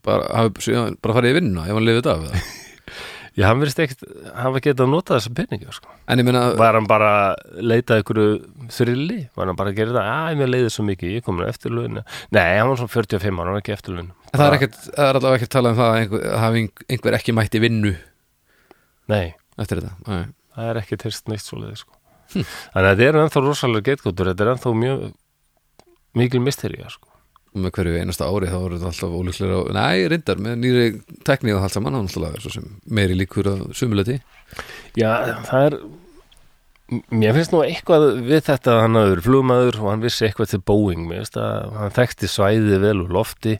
bara, bara farið í vinnuna ef hann lifið þetta af það <laughs> Já, hann verðist ekkert hafa getað notað þessa peninga sko. En ég meina, Var hann bara að leita ykkur þrilli? Var hann bara að gera það? Æ, mér leiði svo mikið, ég komin eftir löginu Nei, hann var svona 45 ára, hann var ekki eftir löginu það er ekkert er allavega ekkert talað um það að einhver, að hafi einhver ekki mætti vinnu Nei, eftir þetta Nei. það er ekki tyrst neitt svo leiði sko. Þannig að þetta er ennþá rosalega getgóttur Þetta er ennþá mjög mikil misterija sko. Og með hverju einasta ári þá voru þetta alltaf ólíklega á, Nei, reyndar, með nýri tekni og allt saman, hann alltaf svo sem meiri líkur að sumuleiti Já, það er Mér finnst nú eitthvað við þetta að hann hafði flugmaður og hann vissi eitthvað til Boeing mér finnst að hann þekkti svæðið vel úr lofti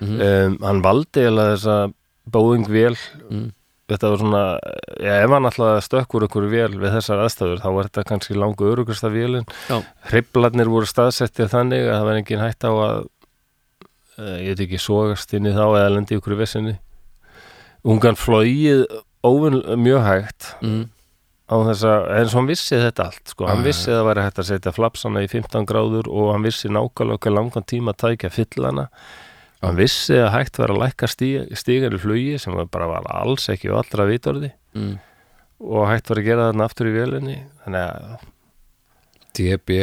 Mhm. um, hann valdi eða þessa Boeing vel mm. þetta var svona, já, ef hann alltaf stökkur ykkur vel við þessar aðstæður þá var þetta kannski langu örugasta vélin Já. hriblarnir voru staðsettið þannig að það var engin hætt á að ég veit ekki sogast inn í þá eða lendi ykkur í vissinni. Ungan flóið óvinn mjög hægt. Mm. á þess að, eins og hann vissi þetta allt sko, hann Já, vissi að það væri hægt að setja flapsana í 15 gráður og hann vissi nákvæmlega langan tíma að tækja fyllana hann vissi að hægt var að lækka stíg, stígar í flugi sem bara var alls ekki og allra vitorði. Mm. og hægt var að gera þarna aftur í vélinni. Þannig að, DB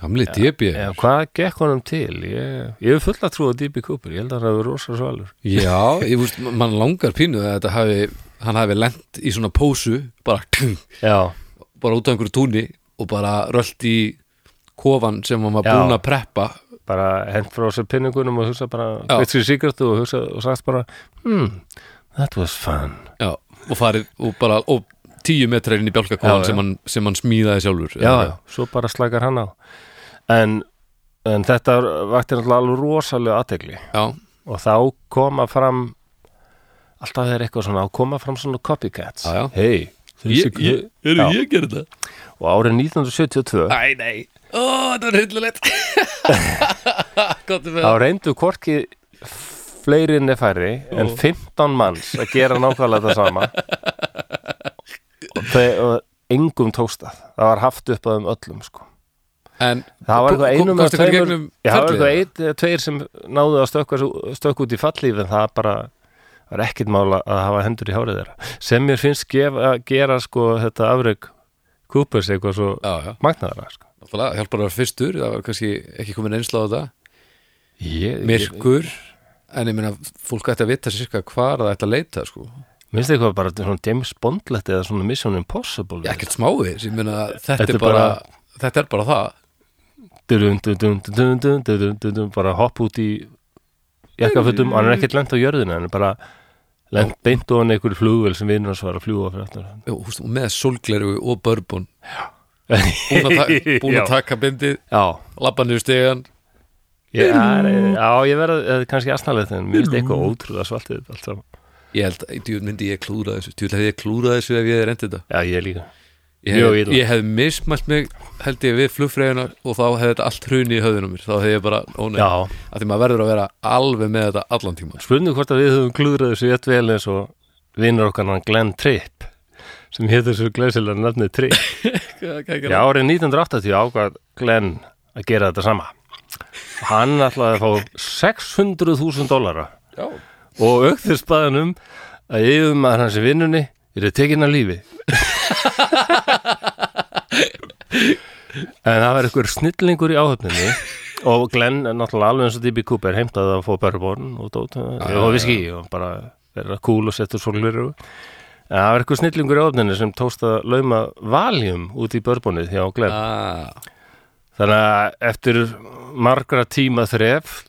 Gamli DB ja, hvað gekk honum til? Ég, ég hef full að trúa DB Cooper ég held að hann hafi rosa svalur. Já, <laughs> ég veist, mann langar pínu að þetta hafi, hann hafi lent í svona pósu bara, já, bara út á einhverju túni og bara rölt í kofan sem hann var Já. búin að preppa. Bara hent frá sér pinningunum og hugsa bara, veit sér síkartu og hugsa og sagt bara, hmm, that was fun. Já, og farið og bara og tíu metra inn í Já, bjálkakofan já. sem, sem hann smíðaði sjálfur já, já, svo bara slækar hann á en, en þetta vakti náttúrulega alveg rosalega aðtegli já, og þá koma fram alltaf þeir eitthvað svona að koma fram svona copycats. Hei, ég, ég, er ég gerði þetta? og árið 1972 Æ, nei, ó, þetta var við <laughs> þá reyndu hvorki fleiri en færri en 15 manns að gera nákvæmlega þetta sama. <laughs> Og, og engum tókst það. Það var haft upp að þeim öllum sko. En Það var eitthvað einum eða Já, það var eitthvað eitt eða tveir sem náðu að stökk út í fallíf en það bara var ekkit mála að hafa hendur í hárið þeirra. Sem mér finnst gefa, gera sko þetta afreg Coopers eitthvað svo magnaðara sko. náttúrulega, hjálpar að vera fyrstur það var kannski ekki komin einsla á þetta. Ég, Myrkur En ég meina, fólk ætti að vita sirka hvar það ætti að leita sko. minnst eitthvað bara svona James Bondlegt eða svona Mission Impossible ekkert meina þetta, Þetta er bara, bara- þetta er bara það bara hopp út í jakkafötum, hann er ekkert lent á jörðina hann er bara lent beint ofan einhverju flugvel sem vinur hans var að fljúa fyrir aftur Jú, húst, og með sólgleru og börbun búin að, <laughs> taka bindið labba niður stegan. Er, já, ég verða eh, kannski aðsnalegt en mér finnst eitthvað ótrúlega svaltið allt saman. ég held, myndi ég klúra þessu. Djúl hefði ég klúra þessu ef ég hefði reyndið þetta? Já, ég líka ég ég hef mismælt mig held ég við flugfræðina og þá hefði þetta allt hruni í höfðunum mér. Þá hefði ég bara, ó nei, Já, að því maður verður að vera alveg með þetta allan tíma spurning hvort að við höfum klúðrað þessu rétt vel eins og vinnur okkar hann Glenn Tripp sem hétur þessu glæsilega nafnið Tripp. <laughs> Já, árið 1980 ákvað Glenn að gera þetta sama. Hann ætlaði að fá 600.000 dólara og aukþir spaðanum að yfir maður hans í vinnunni er tekin að lífi <laughs> En það var einhver snillingur í áhöfninni. Og Glenn, náttúrulega alveg eins og D.B. Cooper heimtaði að fá börborn og dót. Og viski og bara vera cool og setja svolgur en það var einhver snillingur í áhöfninni sem tókst að lauma valjum út í börbonið hjá Glenn. Ah, Þannig að eftir margra tíma þref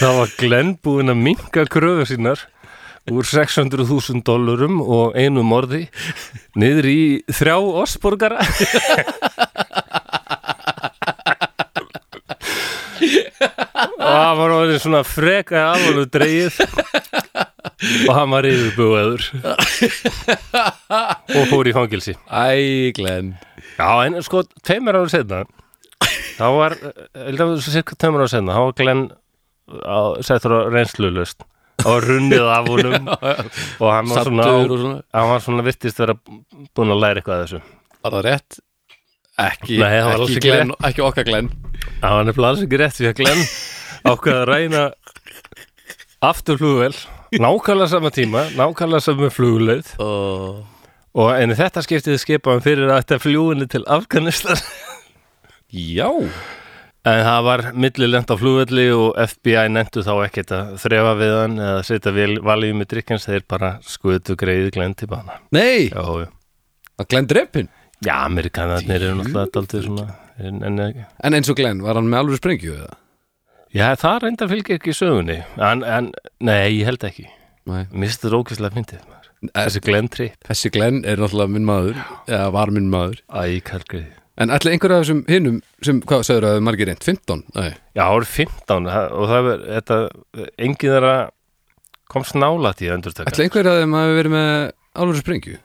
þá var Glenn búinn að minka kröfu sínar úr 600.000 dólarum og einu morði niður í þrjá osborgara og hann var orðin svona freka alveg dreigið og hann var yfirbúaður. Og fór í fangilsi Æ, Glenn. Já, en sko, tveimur ára setna þá var, eða cirka tveimur ára setna, þá var Glenn á, settur á reynslulust og runnið af honum. <laughs> Og hann var svona, svona. hann var svona virtist vera búin að læra eitthvað af þessu. Var það rétt? Ekki, Nei, það ekki, ekki Glenn, ekki okkar Glenn. Það var nefnilega alls ekki rétt því að Glenn ákveða að ræna aftur flugvel nákvæmlega sama tíma, nákvæmlega sama flugleið. Oh. og en þetta skiptið skipaðum fyrir að þetta fljúinni til Afganistan. Já En það var millilent á flugvelli og FBI nendu þá ekkert að þrefa við hann eða setja valið með drikkens þeir bara skutu greið Glenn til bana. Nei, Já, að Glenn dreppin Já, amerikanarnir eru náttúrulega aldrei svona en, en, En eins og Glenn, var hann með alveg sprengju eða? Já, það reynda fylgir ekki í sögunni. En, en, nei, ég held ekki. Þetta ókvæslega fyndið maður. Þessi Glenn Tripp Þessi Glenn er náttúrulega minn maður eða var minn maður. Æ, kargrið En ætli einhverja af þessum hinnum sem, hvað sagður að margir reynd, 15? Nei, Já, árið 15 það- og það er, þetta, engin þeirra komst nálætt í að endurtaka. Ætli einhverja af þeim hafi verið með alveg sprengju?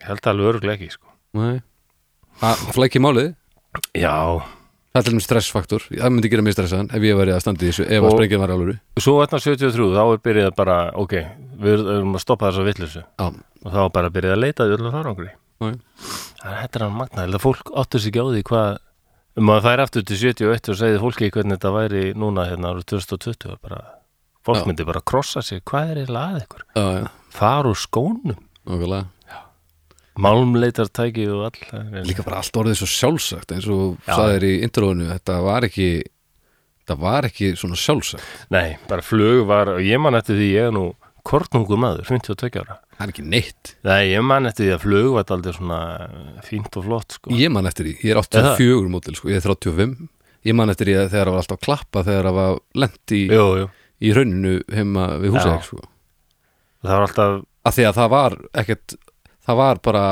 Ég held alveg öruglega ekki, sko. Nei. Það flækki málið? Já, Það er þeim stressfaktor, það myndi gera mig stressaðan ef ég væri að standa í þessu, ef að Og- sprengjan var alvöru. Svo þarna 73, þá er byrjað bara, ok, við erum að stoppa þessa vitleysu. Já, og þá bara að byrjað að leita að. Það er er hann magna, held að fólk áttur sig ekki á því hvað, um að það er aftur til 71 og segði fólki hvernig þetta væri núna hérna árið 2020 og bara, fólk Já. myndi bara krossa sig, hvað er eiginlega að ykkur? já, já, Far úr skónum, okkurlega málmleitartæki og all. Líka bara allt orðið svo sjálfsagt eins og Já. sagðir í introinu, þetta var ekki þetta var ekki svona sjálfsagt Nei, bara flug var, og ég man eftir því ég er nú kortnungu maður, 52 ára. Það er ekki neitt Nei, ég man eftir því að flug var aldrei svona fínt og flott, sko. Ég man eftir því, ég er 84 mótil sko, ég er 35 Ég man eftir því að þegar það var alltaf að klappa þegar það var lent í, Jú, jú. í rauninu heima við húsæk sko. Það var alltaf að því að það var ekkert það var bara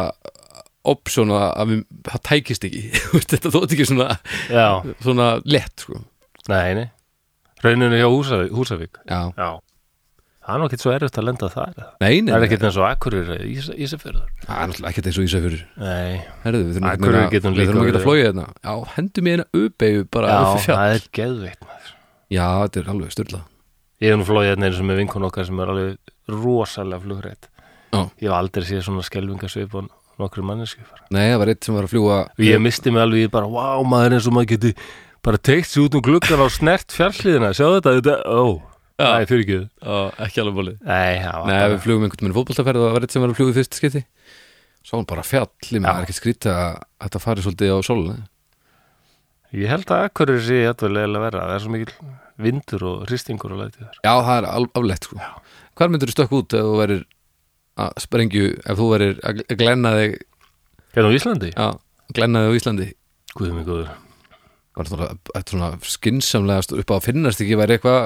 option að við, það tækist ekki <laughs> þetta þótt ekki svona, Já, svona lett sko. nei, nei Rauninu hjá Húsavík. Já, Já Það er ekkert svo erfitt að lenda þar. Eða? nei, nei, Það er ekkert eins og Akkurir Ís- Ísafjörður. Það er náttúrulega ekkert eins og Ísafjörður. Við þurfum ekki að- flója hérna. Já, hendur mér eina uppeyju bara já, í það er geðveitt maður. Já, þetta er alveg styrla Ég hef nú flóið hérna eins og með vinkun okkar sem er alveg rosalega flugrætt. Ég hef aldrei séð svona skelfingasvip og nokkru manneski Nei, það var eitt sem var að fljúa ég misti mig alveg í bara, wow, maður eins og maður geti bara teikt sér út um gluggan á snert fjallíðina, sjá þetta, þetta, ó. Já. Nei, fyrir ekki Á, ekki alveg bólið Nei, það við flugum einhvern veginn fótboltaferð og það var eitt sem var að fljúa í fyrst skipti. Svo hann bara fjall, ég með Já. það er ekki skrítið að þetta fari svolítið á sóluna Ég held að akkur er sér þetta leðilega verra. Það er svo mikil vindur og hristingur og lætið þar. Já, það er aflegt sko. Hvar myndur þú stökk út ef þú verir að sprengju, ef þú verir að gl- glenna þig? Hérna á Íslandi? Já, glenna þig á Íslandi. Guð mig góður. Var svona, þetta svona skinsamlegast upp á að finnast ekki? Væri eitthvað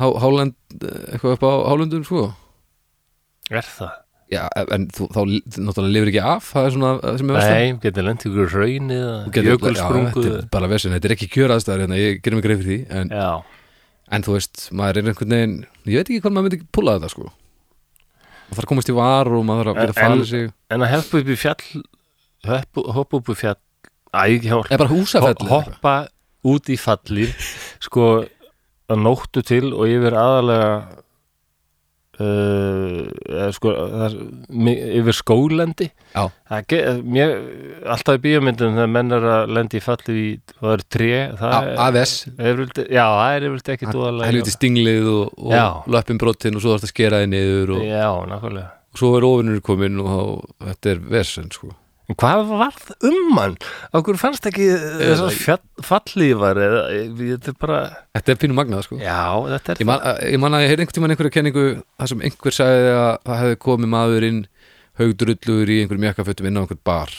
há, hálend, eitthvað upp á hálendum sko? Er það? Já, en þú, þá náttúrulega lifir ekki af það er svona það sem er verst Nei, getur lent ykkur raunið jökulsprungu Já, þetta er bara vesinn, þetta er ekki kjöraðstæður hérna, ég gerum mig greið fyrir því en, en þú veist, maður er einhvern veginn ég veit ekki hvað maður myndi púla þetta sko. Maður þarf að komast í var og maður þarf að byrja að fala sig. en að hoppa upp í fjall hoppa, hoppa upp í fjall Æ, ekki hjálp eða bara húsafell Ho- Hoppa út í falli sko að nóttu til og yfir aðalega uh, eða, sko, það, yfir skólendi það, mér, alltaf í bíómyndum þegar menn er að lendi í falli í, það er tré það er, AVS, já, það er yfirleitt ekki dóðalega helviti stinglið og, og löppin brotinn og svo þarf að skera þið niður og, já, nákvæmlega. Og svo er ofinur komin og þetta er vesinn sko En hvað varð um hann? Okkur fannst ekki þessar fjall- fallífar eða, þetta er bara þetta er pínu magnað sko. Já, þetta er Ég man, ég man að ég heyrði einhvern tímann einhverja kenningu þar sem einhver sagði að það hefði komið maður inn haugdrullur í einhverjum jakkafötum inn á einhvern bar.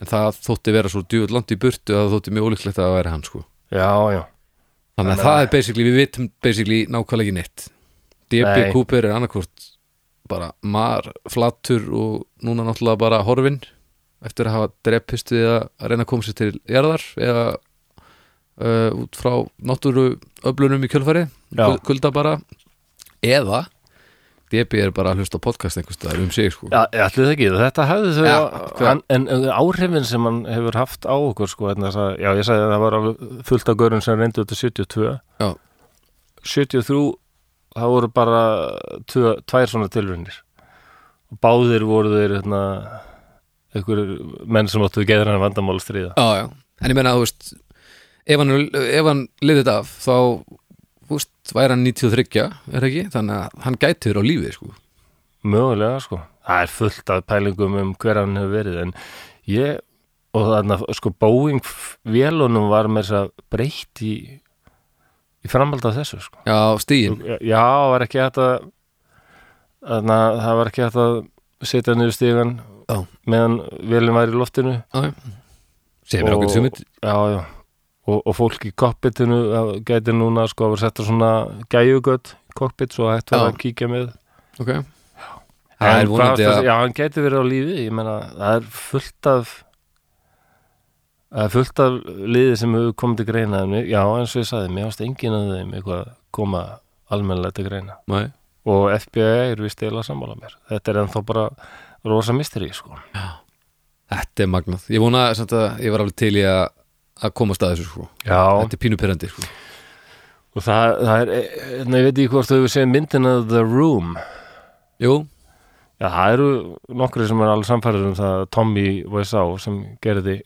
En það þótti vera svo djúvel langt í burtu að það þótti mjög ólíklegt að það væri hann sko. Já, já. Þannig að það að- er basically, við vitum basically nákvæmlega ekki neitt. DB. Cooper er annarkvort bara mar, flattur og núna náttúrulega bara horfin eftir að hafa drepist við að reyna að koma sér til jarðar eða uh, út frá náttúru öflunum í kjölfari kulda bara. Eða DB er bara að hlusta podcast einhvers staðar um sig sko. Já, ætli það ekki, þetta hefði þau hvað- hann, en en áhrifin sem hann hefur haft á okkur sko, en þess að, já, ég sagði að það var fullt af görun sem reyndu þetta 72 Já. 73 það voru bara tvær svona tilrunir og báðir voru þeir hérna, einhverjur menn sem áttu geður hann vandamál stríða. Já, já, en ég meina að veist ef hann, hann liðið þetta af þá, veist, væri hann 93 er ekki, þannig að hann gæti þér á lífið sko. Mögulega sko, það er fullt af pælingum um hver hann hefur verið en ég, og þarna sko Boeing vélunum var með þess að breytt í í framhald af þessu sko. Já, stíin, Já, var ekki hægt að þarna, það var ekki hægt að setja niður stígan Já. meðan vélum væri í loftinu. Segir mér ákveð sumit og, og fólk í cockpitinu það gæti núna sko að vera setja svona gæjugöld cockpit svo var Já. að kíkja með. Ok. Er En hvað- að Já, hann gæti verið á lífi Ég meina, það er fullt af Það er fullt af liði sem hefur komið til greina Já, eins og ég sagði, mér ást enginn að þeim eitthvað koma almennlega til greina. Nei, og FBI er vist eila sammála mér. Þetta er ennþá bara rosa misteri sko. þetta er magnað. Ég vona samt að ég var alveg til í að að komast að þessu sko. Já, Þetta er pínu pyrrandi sko. Og það, það er en ég veit ekki hvort þú hefur séð myndina The Room. Jú, Já, það eru nokkri sem er alveg samfærið um það Tommy Wiseau sem gerði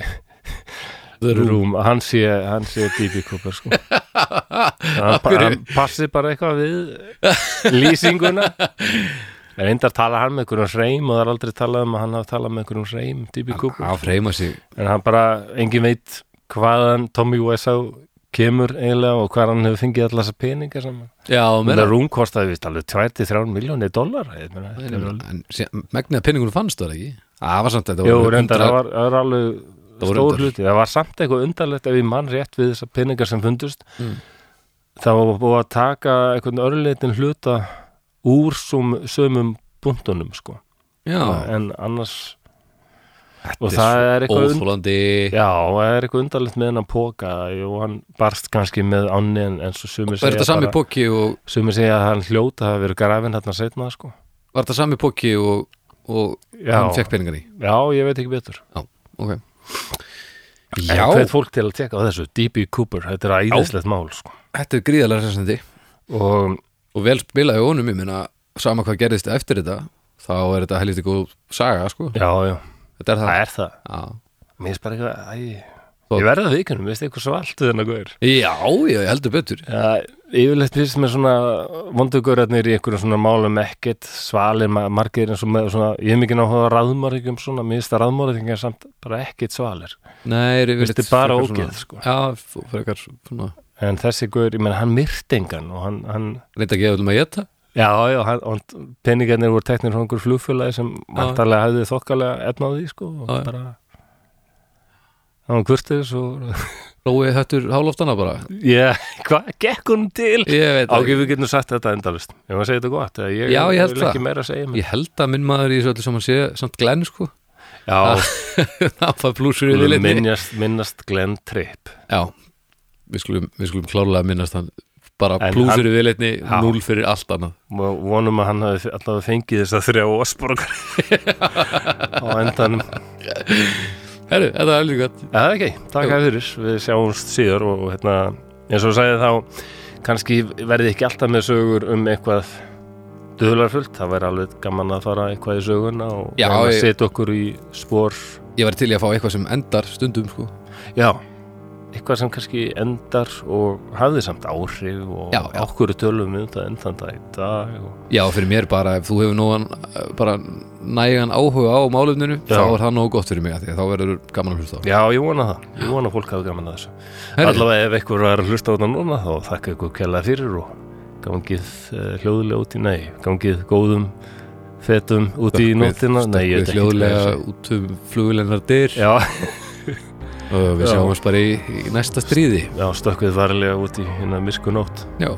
The Room. Rúm, hann sé, hann sé D.B. Cooper sko. <laughs> hann, pa- hann passi bara eitthvað við lýsinguna <laughs> en reyndar tala hann með einhverjum hreim og það er aldrei talað um að hann hafi talað með einhverjum hreim D.B. Cooper, Að freyma sig en hann bara engin veit hvaðan Tommy Wiseau kemur eiginlega og hvað hann hefur fengið allar þessar peningar saman Já, og meira það rúm kostaði vist alveg 23 miljónir dólar meina, þetta alveg- En sé- megnið að penningunum fannst það ekki Það var samt þetta Jú, voru reyndar, 100 það var, alveg stór hluti, það var samt eitthvað undarlegt ef ég mann rétt við þessar peningar sem fundust Mm. það var búið að taka einhvern örleitin hluta úr sömum buntunum sko. Já, en annars, þetta og það er eitthvað óþólandi já, það er eitthvað undarlegt með hennar póka og hann barst kannski með ánni en, en svo sumir segja og sumir segja að hann hljóta að hafa verið grafinn hérna setna sko. Var þetta sami póki og, og já, hann fekk peningar í? Já, ég veit ekki betur. Ok. En Já, hvað fólk til að teka á þessu, D.B. Cooper þetta er æðislegt mál sko. Þetta er gríðalega resandi og og vel spilaði honum, ég meina sama hvað gerðist eftir þetta þá er þetta helviti góð saga sko Já, já, þetta er það það er það Já, Mér bara eitthvað, æ, ég verða vikunum, mér finnst eitthvað svalt við þennan guður. já, ég heldur betur Já, yfirleitt finnst mér svona vondugurarnir í einhverjum svona málum ekkert svalir, ma- margir eins og með svona, ég hef mikið náttúrulega raðmörðingum svona, mér finnst að raðmörðingar samt bara ekkert svalir. Nei, þið bara ógeð, sko. Já, frekar svona En þessi guður, ég menn, hann myrti engan og hann, hann reynda að gefa um að geta já, já, hann, peningarnir voru teknir frá einhver flugfélagi sem vantarlega hefði þokkalega efnaði, sko, og Já, já. bara hann var kurtis og Róið hættur háloftana bara? Ég, <laughs> hvað gekk hún til? Ég veit það Ágif, við getum sagt þetta endalist Ég var að segja þetta gott eða ég, Já, ég held vil það. ekki meira að segja mér. Ég held að minn maður í þessu öllu saman sé samt glenn sko. Já, <laughs> Það fær blúsur í vilinni minnast, minnast Glenn Tripp. Já, við skulum, skulum klárlega minnast hann bara í vilinni, Já. núl fyrir allt annað. Og vonum að hann hafi alltaf fengið þess að þrjá ósborgar <laughs> á endanum. Herru, þetta er alveg gott. Já, ekki, takk að fyrir. Við sjáumst síður og hérna eins og þú sagði þá kannski verði ekki alltaf með sögur um eitthvað duðlarfullt, það væri alveg gaman að fara eitthvað í söguna og Já, að ég- setja okkur í spór Ég var til í að fá eitthvað sem endar stundum sko. Já, eitthvað sem kannski endar og hafði samt áhrif og okkur tölum um þetta endan dag í dag og... Já, fyrir mér bara, ef þú hefur nógan bara nægan áhuga á málefninu Já. þá er það nóg gott fyrir mig af því að þá verður gaman að hlusta á. Já, ég vona það, ég vona að fólk hafi gaman að þessu. Allavega ef eitthvað er að hlusta á þetta núna þá þakka ykkur kjærlega fyrir og gangið uh, hljóðlega út í nei gangið góðum fetum út í nóttina. Nei, ég veit ekki <laughs> og við Já. sjáum bara í, í næsta stríði. Já, stökkvið varlega út í hérna myrku nótt. Já,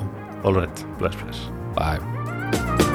All right, bless, bless. Bye